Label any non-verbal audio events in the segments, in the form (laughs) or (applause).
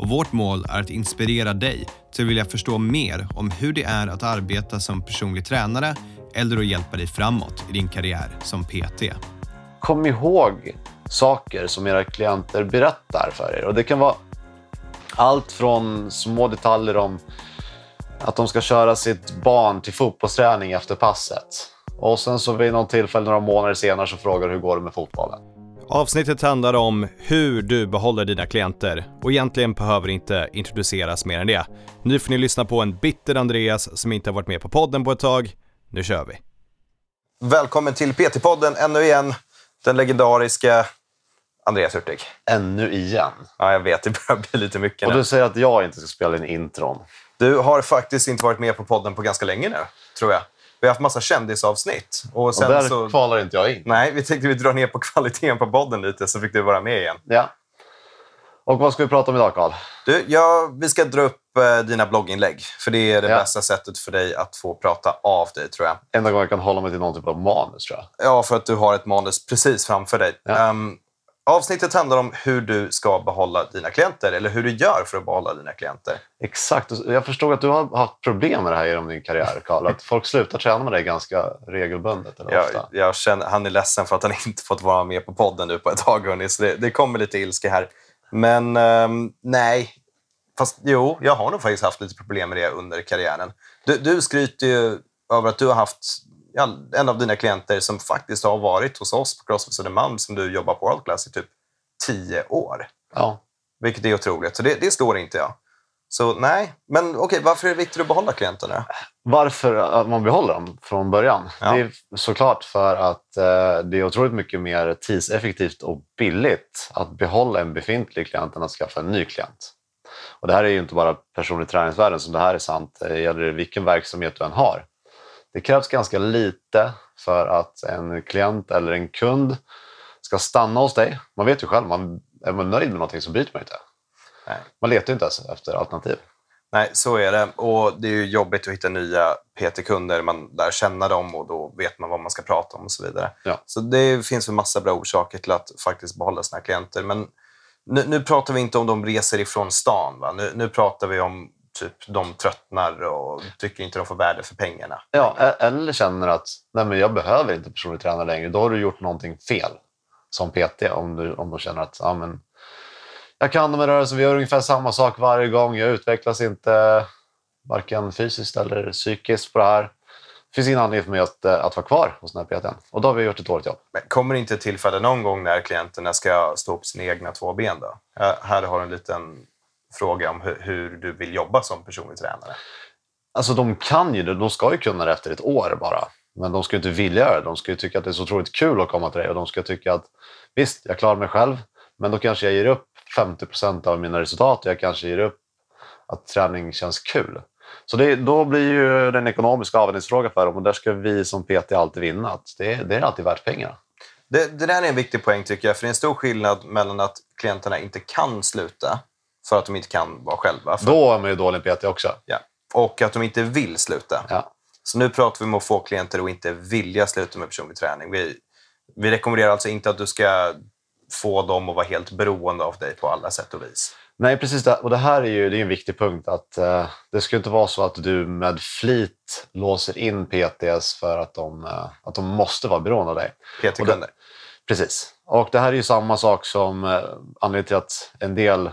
och vårt mål är att inspirera dig till att vilja förstå mer om hur det är att arbeta som personlig tränare eller att hjälpa dig framåt i din karriär som PT. Kom ihåg saker som era klienter berättar för er. Och Det kan vara allt från små detaljer om att de ska köra sitt barn till fotbollsträning efter passet. Och sen så vid något tillfälle några månader senare så frågar du hur går det med fotbollen. Avsnittet handlar om hur du behåller dina klienter och egentligen behöver inte introduceras mer än det. Nu får ni lyssna på en bitter Andreas som inte har varit med på podden på ett tag. Nu kör vi! Välkommen till PT-podden ännu igen. Den legendariska Andreas Hurtig. Ännu igen. Ja, jag vet. Det börjar bli lite mycket Och nu. du säger att jag inte ska spela in intron. Du har faktiskt inte varit med på podden på ganska länge nu, tror jag. Vi har haft massa kändisavsnitt. Och Och sen där så... kvalar inte jag in. Nej, vi tänkte vi drar ner på (laughs) kvaliteten på podden lite så fick du vara med igen. Ja. Och vad ska vi prata om idag, Karl? Du, ja, vi ska dra upp eh, dina blogginlägg. För det är det Ja. bästa sättet för dig att få prata av dig, tror jag. Enda gången jag kan hålla mig till någon typ av manus, tror jag. Ja, för att du har ett manus precis framför dig. Ja. Ehm, avsnittet handlar om hur du ska behålla dina klienter, eller hur du gör för att behålla dina klienter. Exakt. Jag förstod att du har haft problem med det här genom din karriär, Karl. Att folk slutar träna med dig ganska regelbundet. Eller Jag, ofta. jag känner, han är ledsen för att han inte fått vara med på podden nu på ett tag, hörni, så det, det kommer lite ilska här. Men ehm, nej, fast jo, jag har nog faktiskt haft lite problem med det under karriären. Du, du skryter ju över att du har haft en av dina klienter som faktiskt har varit hos oss på Crossfit Södermalm som du jobbar på World Class i typ tio år. Ja. Vilket är otroligt. Så det, det står inte jag. Så nej, men okej, varför är det viktigt att behålla klienterna? Varför att man behåller dem från början? Ja. Det är såklart för att eh, det är otroligt mycket mer tidseffektivt och billigt att behålla en befintlig klient än att skaffa en ny klient. Och det här är ju inte bara personlig träningsvärlden som det här är sant. Det gäller vilken verksamhet du än har. Det krävs ganska lite för att en klient eller en kund ska stanna hos dig. Man vet ju själv, man, är man nöjd med någonting så byter man inte. Nej. Man letar ju inte ens efter alternativ. Nej, så är det. Och det är ju jobbigt att hitta nya PT-kunder. Man lär känna dem och då vet man vad man ska prata om och så vidare. Ja. Så det finns en massa bra orsaker till att faktiskt behålla sina klienter. Men nu, nu pratar vi inte om de reser ifrån stan. Va? Nu, nu pratar vi om typ de tröttnar och tycker inte de får värde för pengarna. Ja, e- eller känner att nej men jag behöver inte personlig tränare längre. Då har du gjort någonting fel som PT. Om du, om du känner att ja, men, jag kan de här rörelserna, vi gör ungefär samma sak varje gång. Jag utvecklas inte varken fysiskt eller psykiskt på det här. Det finns ingen anledning för mig att, eh, att vara kvar hos den här PTn. Och då har vi gjort ett dåligt jobb. Men kommer det inte ett tillfälle någon gång när klienterna ska stå på sina egna två ben? Då? Här har du en liten fråga om hur, hur du vill jobba som personlig tränare. Alltså de kan ju det, de ska ju kunna det efter ett år bara. Men de ska ju inte vilja det. De ska ju tycka att det är så otroligt kul att komma till dig och de ska tycka att visst, jag klarar mig själv, men då kanske jag ger upp 50 procent av mina resultat och jag kanske ger upp att träning känns kul. Så det, då blir ju den ekonomiska avvägningsfråga för dem och där ska vi som PT alltid vinna. Att det, det är alltid värt pengarna. Det, det där är en viktig poäng tycker jag, för det är en stor skillnad mellan att klienterna inte kan sluta för att de inte kan vara själva för, Då är man ju dålig PT också. ja, och att de inte vill sluta. Ja. Så nu pratar vi om att få klienter att inte vilja sluta med personlig träning. Vi, vi rekommenderar alltså inte att du ska få dem att vara helt beroende av dig på alla sätt och vis. Nej, precis. Det. Och det här är ju det är en viktig punkt. att eh, Det ska inte vara så att du med flit låser in PTS för att de, eh, att de måste vara beroende av dig. PT-kunder. Precis. Och det här är ju samma sak som eh, anledningen till att en del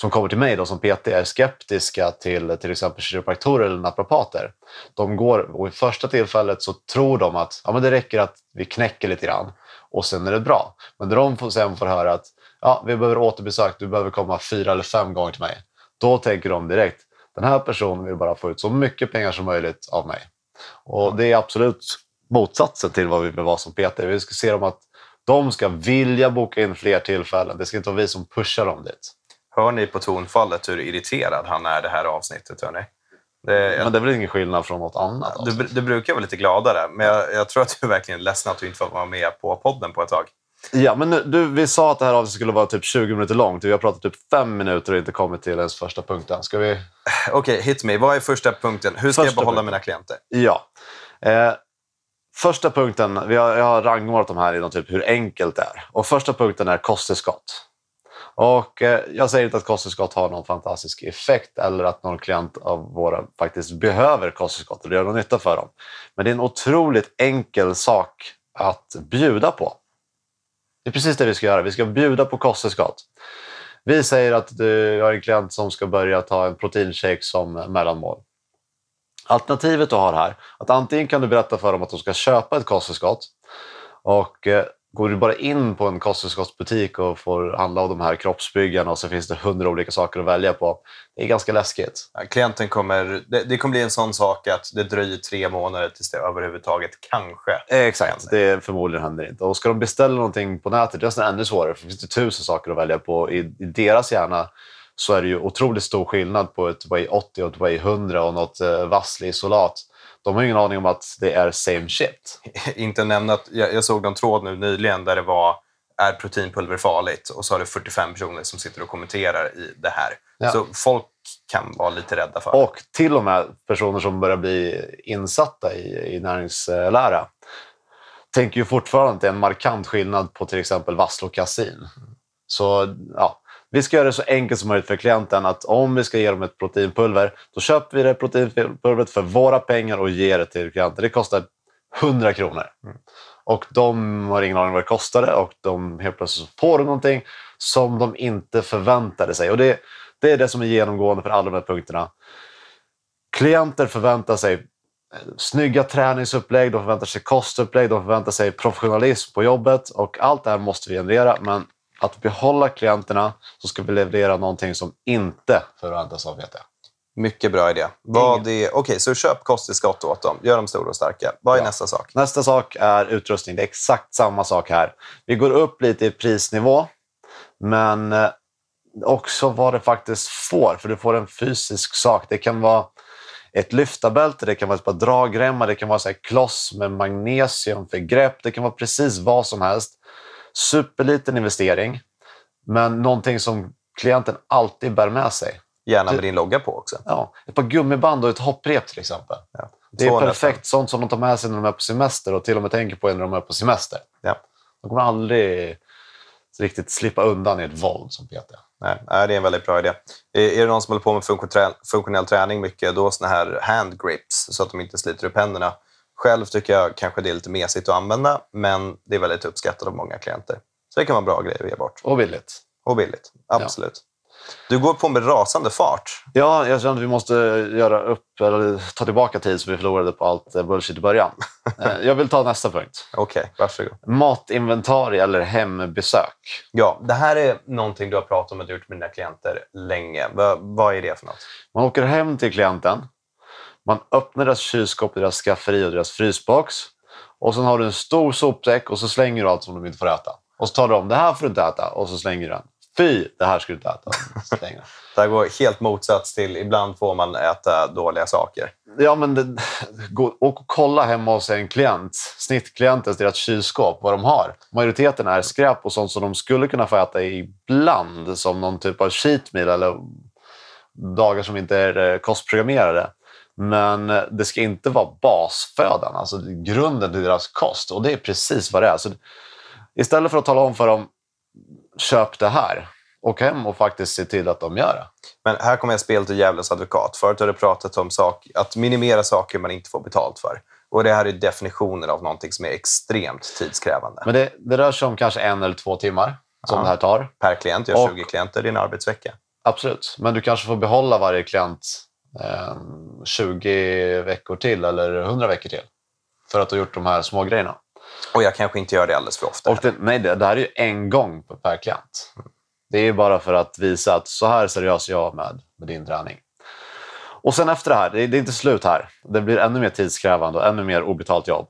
som kommer till mig då, som PT är skeptiska till till exempel kiropraktorer eller naprapater. De går, och i första tillfället så tror de att ja, men det räcker att vi knäcker lite grann och sen är det bra. Men när de får, sen får höra att ja, vi behöver återbesök, du behöver komma fyra eller fem gånger till mig. Då tänker de direkt, den här personen vill bara få ut så mycket pengar som möjligt av mig. Och det är absolut motsatsen till vad vi vill vara som PT. Vi ska se dem att de ska vilja boka in fler tillfällen. Det ska inte vara vi som pushar dem dit. Hör ni på tonfallet hur irriterad han är det här avsnittet? Hörni? Det, Men det är väl ingen skillnad från något annat? du, du brukar vara lite gladare, men jag, jag tror att du är verkligen ledsen att du inte får vara med på podden på ett tag. Ja, men nu, du, vi sa att det här avsnittet skulle vara typ 20 minuter långt. Vi har pratat typ fem minuter och inte kommit till ens första punkten. Ska vi... Okej, hit me. Vad är första punkten? Hur ska Första jag behålla punkten. mina klienter? Ja. Eh, första punkten, vi har, jag har rangordnat de här inom typ hur enkelt det är. Och första punkten är kosttillskott. Och eh, jag säger inte att kosttillskott har någon fantastisk effekt eller att någon klient av våra faktiskt behöver kosttillskott det gör någon nytta för dem. Men det är en otroligt enkel sak att bjuda på. Det är precis det vi ska göra. Vi ska bjuda på kosttillskott. Vi säger att du har en klient som ska börja ta en proteinshake som mellanmål. Alternativet du har här, att antingen kan du berätta för dem att de ska köpa ett kosttillskott och eh, går du bara in på en kosttillskottsbutik och får handla av de här kroppsbyggarna och så finns det hundra olika saker att välja på. Det är ganska läskigt. Ja, Klienten kommer, det, det kommer bli en sån sak att det dröjer tre månader tills det överhuvudtaget kanske Exakt, det förmodligen händer inte. Och ska de beställa någonting på nätet, det är nästan ännu svårare för det finns det tusen saker att välja på. I, I deras hjärna så är det ju otroligt stor skillnad på ett Way 80 och ett Way 100 och något eh, Vassli-isolat. De har ingen aning om att det är same shit. (laughs) inte nämna att jag, jag såg någon tråd nu nyligen där det var är proteinpulver farligt? Och så har det 45 personer som sitter och kommenterar i det här. Ja. Så folk kan vara lite rädda för Och till och med personer som börjar bli insatta i, i näringslära tänker ju fortfarande att det är en markant skillnad på till exempel vassel och kasin. Så ja, vi ska göra det så enkelt som möjligt för klienten att om vi ska ge dem ett proteinpulver, då köper vi det proteinpulvret för våra pengar och ger det till klienten. Det kostar 100 kronor. Och de har ingen aning vad det kostade och de helt plötsligt får de någonting som de inte förväntade sig. Och det, det är det som är genomgående för alla de här punkterna. Klienter förväntar sig eh, snygga träningsupplägg, de förväntar sig kostupplägg, de förväntar sig professionalism på jobbet och allt det här måste vi generera. Men att behålla klienterna så ska vi leverera någonting som inte förväntas av VT. Mycket bra idé. Vad är, okej, så köp kosttillskott åt dem. Gör dem stora och starka. Vad är Ja. nästa sak? Nästa sak är utrustning. Det är exakt samma sak här. Vi går upp lite i prisnivå, men eh, också vad det faktiskt får. För du får en fysisk sak. Det kan vara ett lyftarbälte, det kan vara ett par dragremmar, det kan vara så kloss med magnesium för grepp. Det kan vara precis vad som helst. Superliten investering, men någonting som klienten alltid bär med sig. Gärna med din logga på också. Ja, ett par gummiband och ett hopprep till exempel. Ja. Det är 200 perfekt sånt som de tar med sig när de är på semester och till och med tänker på när de är på semester. Ja. De kommer aldrig riktigt slippa undan i ett våld som PT. Nej, det är en väldigt bra idé. Är, det någon som håller på med funktionell, funktionell träning mycket, då såna här hand grips så att de inte sliter upp händerna. Själv tycker jag kanske det är lite mesigt att använda, men det är väldigt uppskattat av många klienter. Så det kan vara bra grejer att ge bort. Och billigt. Och billigt. Absolut. Du går på med rasande fart. Ja, jag känner att vi måste göra upp, eller ta tillbaka tid så vi förlorade på allt eh, bullshit i början. (laughs) Eh, jag vill ta nästa punkt. Okej, varsågod. Matinventarie eller hembesök. Ja, det här är någonting du har pratat om och gjort med dina klienter länge. Va, vad är det för något? Man åker hem till klienten, man öppnar deras kylskåp, deras skafferi och deras frysbox. Och sen har du en stor sopsäck och så slänger du allt som de inte får äta. Och så tar du om, det här får du inte äta. Och så slänger du den. Fy, det här ska du inte äta. Slänger. (laughs) Det här går helt motsats till ibland får man äta dåliga saker. Ja, men det, gå, och kolla hemma hos en klient, snittklientens, deras kylskåp, vad de har. Majoriteten är skräp och sånt som de skulle kunna få äta ibland, som någon typ av cheat meal eller dagar som inte är eh, kostprogrammerade. Men det ska inte vara basfödan, alltså grunden till deras kost. Och det är precis vad det är. Så istället för att tala om för dem, köp det här. Åk hem och faktiskt se till att de gör det. Men här kommer jag spela till djävulens advokat. Förut har du pratat om sak, att minimera saker man inte får betalt för. Och det här är definitionen av någonting som är extremt tidskrävande. Men det, det rör sig om kanske en eller två timmar som Ja. det här tar. per klient, jag har Och- 20 klienter, är en arbetsvecka. Absolut, men du kanske får behålla varje klient 20 veckor till eller 100 veckor till. För att har gjort de här små grejerna. Och jag kanske inte gör det alldeles för ofta. Det, nej, det, det här är ju en gång per klient. Det är ju bara för att visa att så här seriös är jag med, med din träning. Och sen efter det här, det, är inte slut här. Det blir ännu mer tidskrävande och ännu mer obetalt jobb.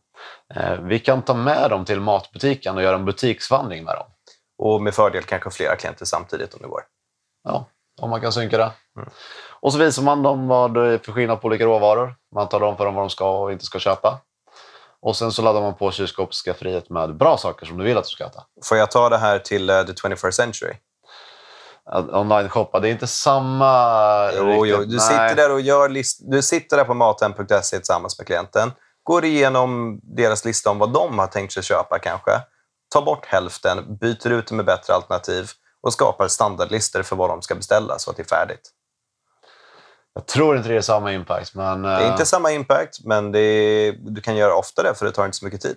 Eh, vi kan ta med dem till matbutiken och göra en butiksvandring med dem. Och med fördel kanske flera klienter samtidigt om det går. Ja, om man kan synka det. Och så visar man dem vad det är för skillnad på olika råvaror. Man talar om för dem vad de ska och inte ska köpa. Och sen så laddar man på kylskåpsskafferiet med bra saker som du vill att du ska äta. Får jag ta det här till uh, the 21st century? Online-shoppa, det är inte samma... Jo, jo. Du, sitter där och gör list- du sitter där på mathem.se tillsammans med klienten. Går igenom deras lista om vad de har tänkt sig köpa kanske. Tar bort hälften, byter ut det med bättre alternativ och skapar standardlistor för vad de ska beställa så att det är färdigt. Jag tror inte det är samma impact, men... Det är inte samma impact, men är, du kan göra oftare för det tar inte så mycket tid.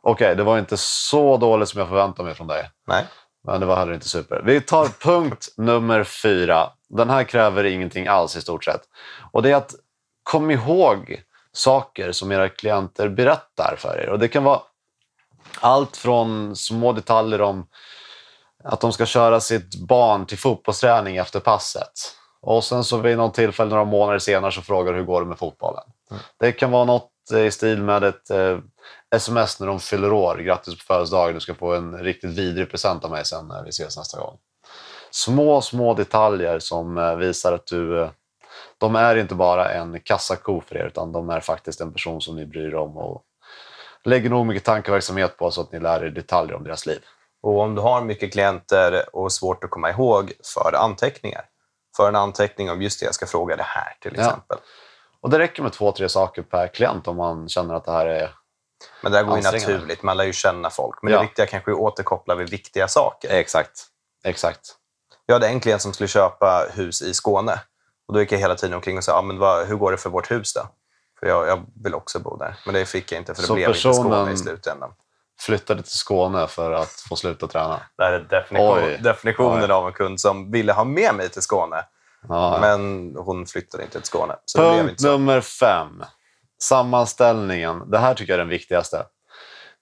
Okej, det var inte så dåligt som jag förväntade mig från dig. Nej. Men det var heller inte super. Vi tar punkt (laughs) nummer fyra. Den här kräver ingenting alls i stort sett. Och det är att kom ihåg saker som era klienter berättar för er. Och det kan vara allt från små detaljer om att de ska köra sitt barn till fotbollsträning efter passet. Och sen så vid något tillfälle några månader senare så frågar du hur går det med fotbollen. Det kan vara något eh, i stil med ett eh, sms när de fyller år. Grattis på födelsedagen, du ska få en riktigt vidrig present av mig sen när vi ses nästa gång. Små, små detaljer som eh, visar att du... Eh, de är inte bara en kassako för er, utan de är faktiskt en person som ni bryr er om och lägger nog mycket tankeverksamhet på så att ni lär er detaljer om deras liv. Och om du har mycket klienter och svårt att komma ihåg, för anteckningar. För en anteckning om just det jag ska fråga det här till Ja. exempel. Och det räcker med två, tre saker per klient om man känner att det här är... Men det här går ju naturligt, man lär ju känna folk. Men Ja. det viktiga kanske är att återkoppla vid viktiga saker. Exakt. Exakt. Jag hade en klient som skulle köpa hus i Skåne. Och Då gick jag hela tiden omkring och sa, ah, men vad, hur går det för vårt hus då? För jag, jag vill också bo där. Men det fick jag inte, för det Så blev inte Skåne personen- i slutändan. Flyttade till Skåne för att få sluta träna. Det här är definition, definitionen Oj. av en kund som ville ha med mig till Skåne. Ja. Men hon flyttade inte till Skåne. Punkt nummer fem. Sammanställningen. Det här tycker jag är den viktigaste.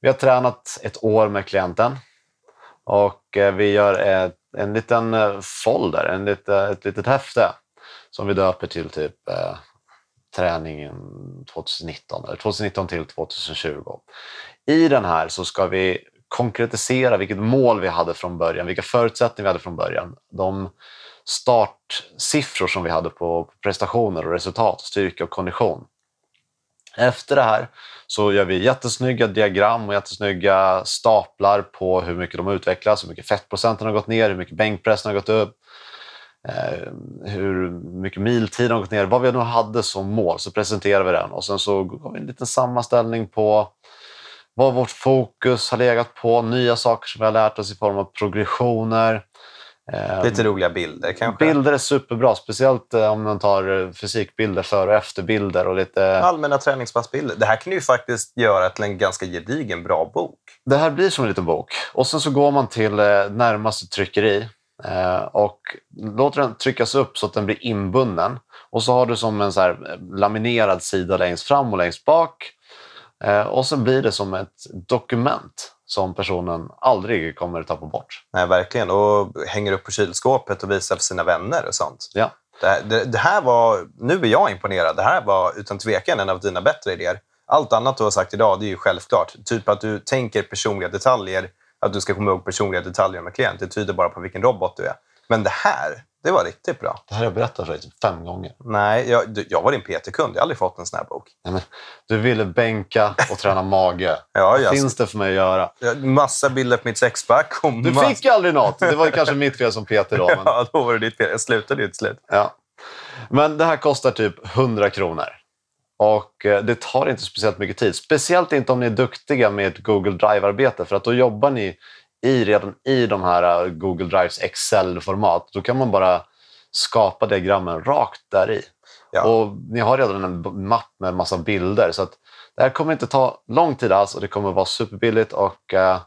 Vi har tränat ett år med klienten och eh, vi gör ett, en liten eh, folder, en lite, ett litet häfte som vi döper till typ eh, träningen 2019, eller 2019 till 2020. I den här så ska vi konkretisera vilket mål vi hade från början, vilka förutsättningar vi hade från början. De startsiffror som vi hade på prestationer och resultat, styrka och kondition. Efter det här så gör vi jättesnygga diagram och jättesnygga staplar på hur mycket de utvecklas, hur mycket fettprocenten har gått ner, hur mycket bänkpressen har gått upp, eh, hur mycket miltid har gått ner. Vad vi nu hade som mål så presenterar vi den och sen så går vi en liten sammanställning på vad vårt fokus har legat på, nya saker som vi har lärt oss i form av progressioner. Eh, Lite roliga bilder kanske. Bilder är superbra, speciellt eh, om man tar eh, fysikbilder, före och efterbilder och lite... Allmänna träningspassbilder. Det här kan ju faktiskt göra till en ganska gedigen bra bok. Det här blir som en liten bok. Och sen så går man till eh, närmaste tryckeri och låter den tryckas upp så att den blir inbunden. Och så har du som en så laminerad sida längst fram och längst bak. Eh, och sen blir det som ett dokument som personen aldrig kommer att tappa bort. Nej, verkligen. Och hänger upp på kylskåpet och visar för sina vänner och sånt. Ja. Det, här- det, det här var, nu är jag imponerad. Det här var utan tvekan en av dina bättre idéer. Allt annat du har sagt idag det är ju självklart. Typ att du tänker personliga detaljer, att du ska komma ihåg personliga detaljer med klient. Det tyder bara på vilken robot du är. Men det här, det var riktigt bra. Det här har jag berättat för dig typ fem gånger. Nej, jag, du- jag var din PT-kund. Jag har aldrig fått en sån här bok. Nej, men, du ville bänka och träna mage. (laughs) Ja, Vad finns det för mig att göra? har massa bilder på mitt sexpack. Och Du mass- fick aldrig något. Det var kanske mitt fel som PT då. (laughs) Men, Ja, då var det ditt fel. Jag slutade ju till slut. ja. men det här kostar typ 100 kronor. Och eh, det tar inte speciellt mycket tid. Speciellt inte om ni är duktiga med ett Google Drive-arbete. För att då jobbar ni i, redan i de här eh, Google Drives Excel-format. Då kan man bara skapa diagrammen rakt där i. Ja. Och ni har redan en mapp med massa bilder. Så det här kommer inte ta lång tid alls och det kommer vara superbilligt. Och, eh,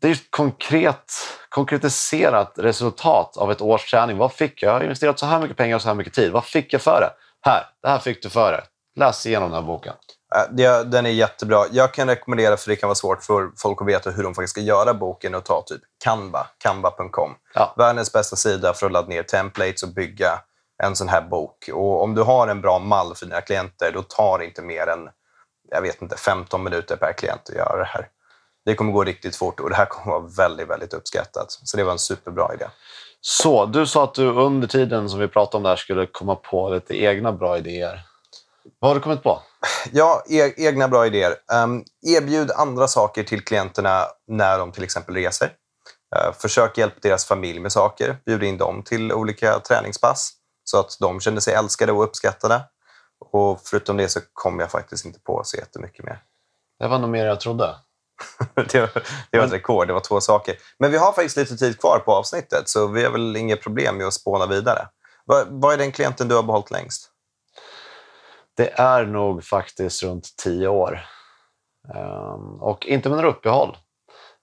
det är ett konkret, konkretiserat resultat av ett års träning. Vad fick jag? Jag har investerat så här mycket pengar och så här mycket tid. Vad fick jag för det? Här, det här fick du för det. Läs igenom den här boken. Äh, Den är jättebra. Jag kan rekommendera, för det kan vara svårt för folk att veta hur de faktiskt ska göra boken, och ta typ Canva, canva.com. Ja. Världens bästa sida för att ladda ner templates och bygga en sån här bok. Och om du har en bra mall för dina klienter, då tar det inte mer än jag vet inte, 15 minuter per klient att göra det här. Det kommer gå riktigt fort och det här kommer vara väldigt, väldigt uppskattat. Så det var en superbra idé. Så, du sa att du under tiden som vi pratade om det här skulle komma på lite egna bra idéer. Vad har du kommit på? Ja, e egna bra idéer. Um, erbjud andra saker till klienterna när de till exempel reser. Uh, försök hjälpa deras familj med saker. Bjud in dem till olika träningspass så att de känner sig älskade och uppskattade. Och förutom det så kom jag faktiskt inte på så jättemycket mer. Det var nog mer jag trodde. (laughs) det, var, det var ett rekord, det var två saker. Men vi har faktiskt lite tid kvar på avsnittet så vi har väl inget problem med att spåna vidare. Vad, vad är den klienten du har behållit längst? Det är nog faktiskt runt tio år. Um, och inte med några uppehåll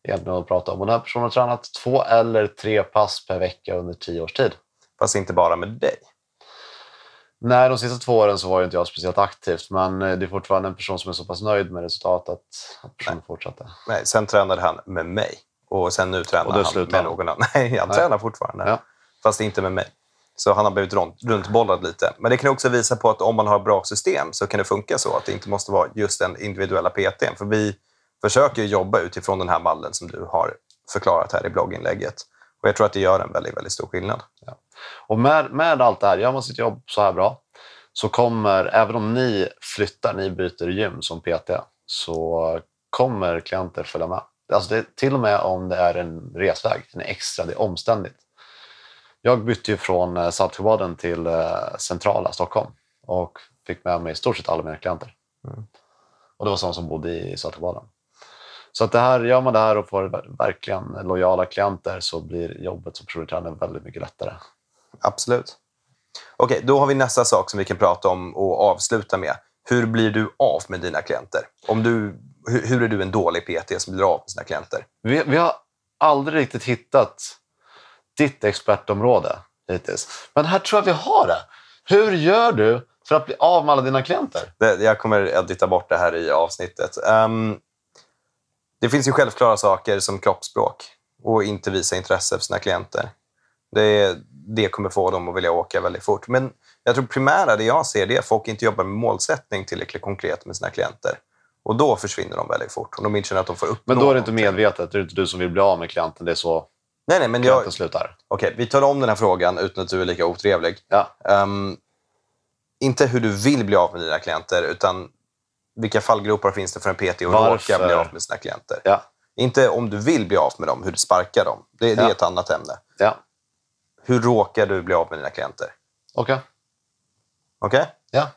egentligen att prata om. Och den här personen har tränat två eller tre pass per vecka under tio års tid. Fast inte bara med dig? Nej, de sista två åren så var ju inte jag speciellt aktivt, men eh, det är fortfarande en person som är så pass nöjd med resultatet att personen Nej. fortsatte. Nej, sen tränade han med mig och sen nu tränar han med någon annan. (laughs) Nej, han Nej. tränar fortfarande. Ja. Fast inte med mig. Så han har blivit runtbollad lite. Men det kan också visa på att om man har bra system så kan det funka så att det inte måste vara just den individuella PT. För vi försöker jobba utifrån den här mallen som du har förklarat här i blogginlägget. Och jag tror att det gör en väldigt, väldigt stor skillnad. Ja. Och med, med allt det här, gör man sitt jobb så här bra så kommer, även om ni flyttar, ni byter gym som PT, så kommer klienter följa med. Alltså det, till och med om det är en resväg, en extra, det är omständigt. Jag bytte ju från eh, Saltsjöbaden till eh, centrala Stockholm och fick med mig i stort sett alla mina klienter. Mm. Och det var sådana som bodde i Saltsjöbaden. Så att det här, gör man det här och får verkligen lojala klienter så blir jobbet som tränare väldigt mycket lättare. Absolut. Okej, då har vi nästa sak som vi kan prata om och avsluta med. Hur blir du av med dina klienter? Om du, hur, hur är du en dålig PT som blir av med sina klienter? Vi, vi har aldrig riktigt hittat ditt expertområde hittills. Men här tror jag vi har det. Hur gör du för att bli av med alla dina klienter? Det, jag kommer edita bort det här i avsnittet. Um, det finns ju självklara saker som kroppsspråk och inte visa intresse för sina klienter. Det, det kommer få dem att vilja åka väldigt fort. Men jag tror primära det jag ser det är att folk inte jobbar med målsättning tillräckligt konkret med sina klienter. Och då försvinner de väldigt fort. Och de känner att de får uppnå Men då är det inte medvetet? Det är inte du som vill bli av med klienten? Det är så nej, nej, men klienten jag, slutar? Okej, okay, vi tar om den här frågan utan att du är lika otrevlig. Ja. Um, inte hur du vill bli av med dina klienter, utan vilka fallgropar finns det för en PT att råka bli av med sina klienter? Ja. Inte om du vill bli av med dem, hur du sparkar dem. Det, det är ett annat ämne. Ja. Hur råkar du bli av med dina klienter? Okej. Okay. Okej? Okay? Ja.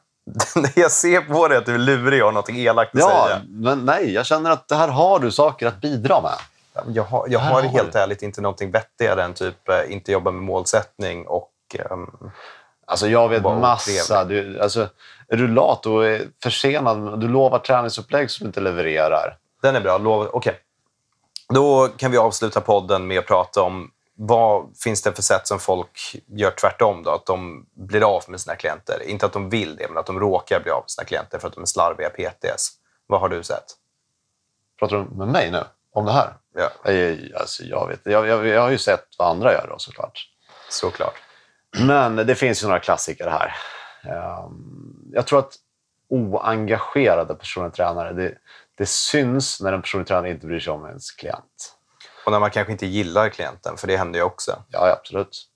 (laughs) jag ser på dig att du är lurig och har något elakt att ja, säga. men nej. Jag känner att det här har du saker att bidra med. Jag har, jag har helt ärligt inte någonting vettigare än typ eh, inte jobba med målsättning och um, Alltså jag vet massa. Du, alltså, är du lat och är försenad, du lovar träningsupplägg som du inte levererar. Den är bra. Okej. Okay. Då kan vi avsluta podden med att prata om vad finns det för sätt som folk gör tvärtom? Då? Att de blir av med sina klienter. Inte att de vill det, men att de råkar bli av med sina klienter för att de är slarviga PTS. Vad har du sett? Pratar du med mig nu? Om det här? Ja. Jag, alltså, jag, vet, jag, jag, jag har ju sett vad andra gör då, såklart. Såklart. Men det finns ju några klassiker här. Ehm, jag tror att oengagerade personliga tränare, det, det syns när en personlig tränare inte bryr sig om ens klient. Och när man kanske inte gillar klienten, för det händer ju också. Ja, absolut.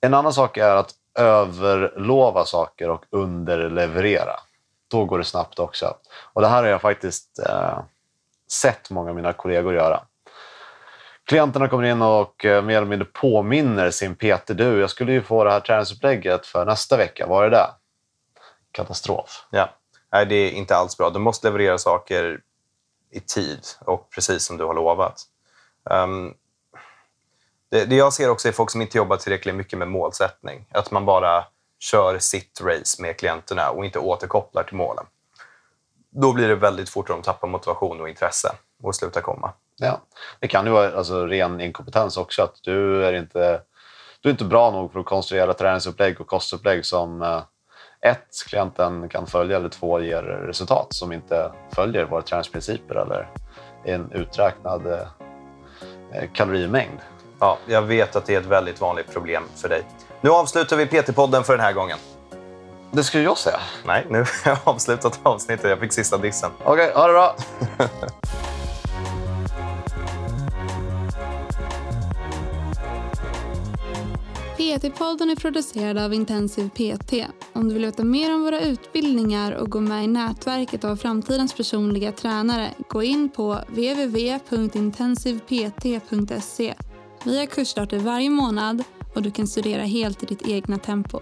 En annan sak är att överlova saker och underleverera. Då går det snabbt också. Och det här har jag faktiskt eh, sett många av mina kollegor göra. Klienterna kommer in och eh, mer eller mindre påminner sin PT. Du, jag skulle ju få det här träningsupplägget för nästa vecka. Var är det? Katastrof. Ja. Nej, det är inte alls bra. Du måste leverera saker i tid och precis som du har lovat. Um, det, det, jag ser också är folk som inte jobbar tillräckligt mycket med målsättning. Att man bara kör sitt race med klienterna och inte återkopplar till målen. Då blir det väldigt fort att de tappar motivation och intresse och slutar komma. Ja. Det kan ju vara alltså, ren inkompetens också. Att du är inte, du är inte bra nog för att konstruera träningsupplägg och kostupplägg som eh, ett, klienten kan följa eller två, ger resultat som inte följer våra träningsprinciper eller en uträknad eh, kalorimängd. Ja, jag vet att det är ett väldigt vanligt problem för dig. Nu avslutar vi PT-podden för den här gången. Det skulle jag säga. Nej, nu har jag avslutat avsnittet. Jag fick sista dissen. Okej, okay, ha det bra. (laughs) PT-podden är producerad av Intensiv PT. Om du vill veta mer om våra utbildningar och gå med i nätverket av framtidens personliga tränare, gå in på www.intensivpt.se. Vi har kursstarter varje månad och du kan studera helt i ditt egna tempo.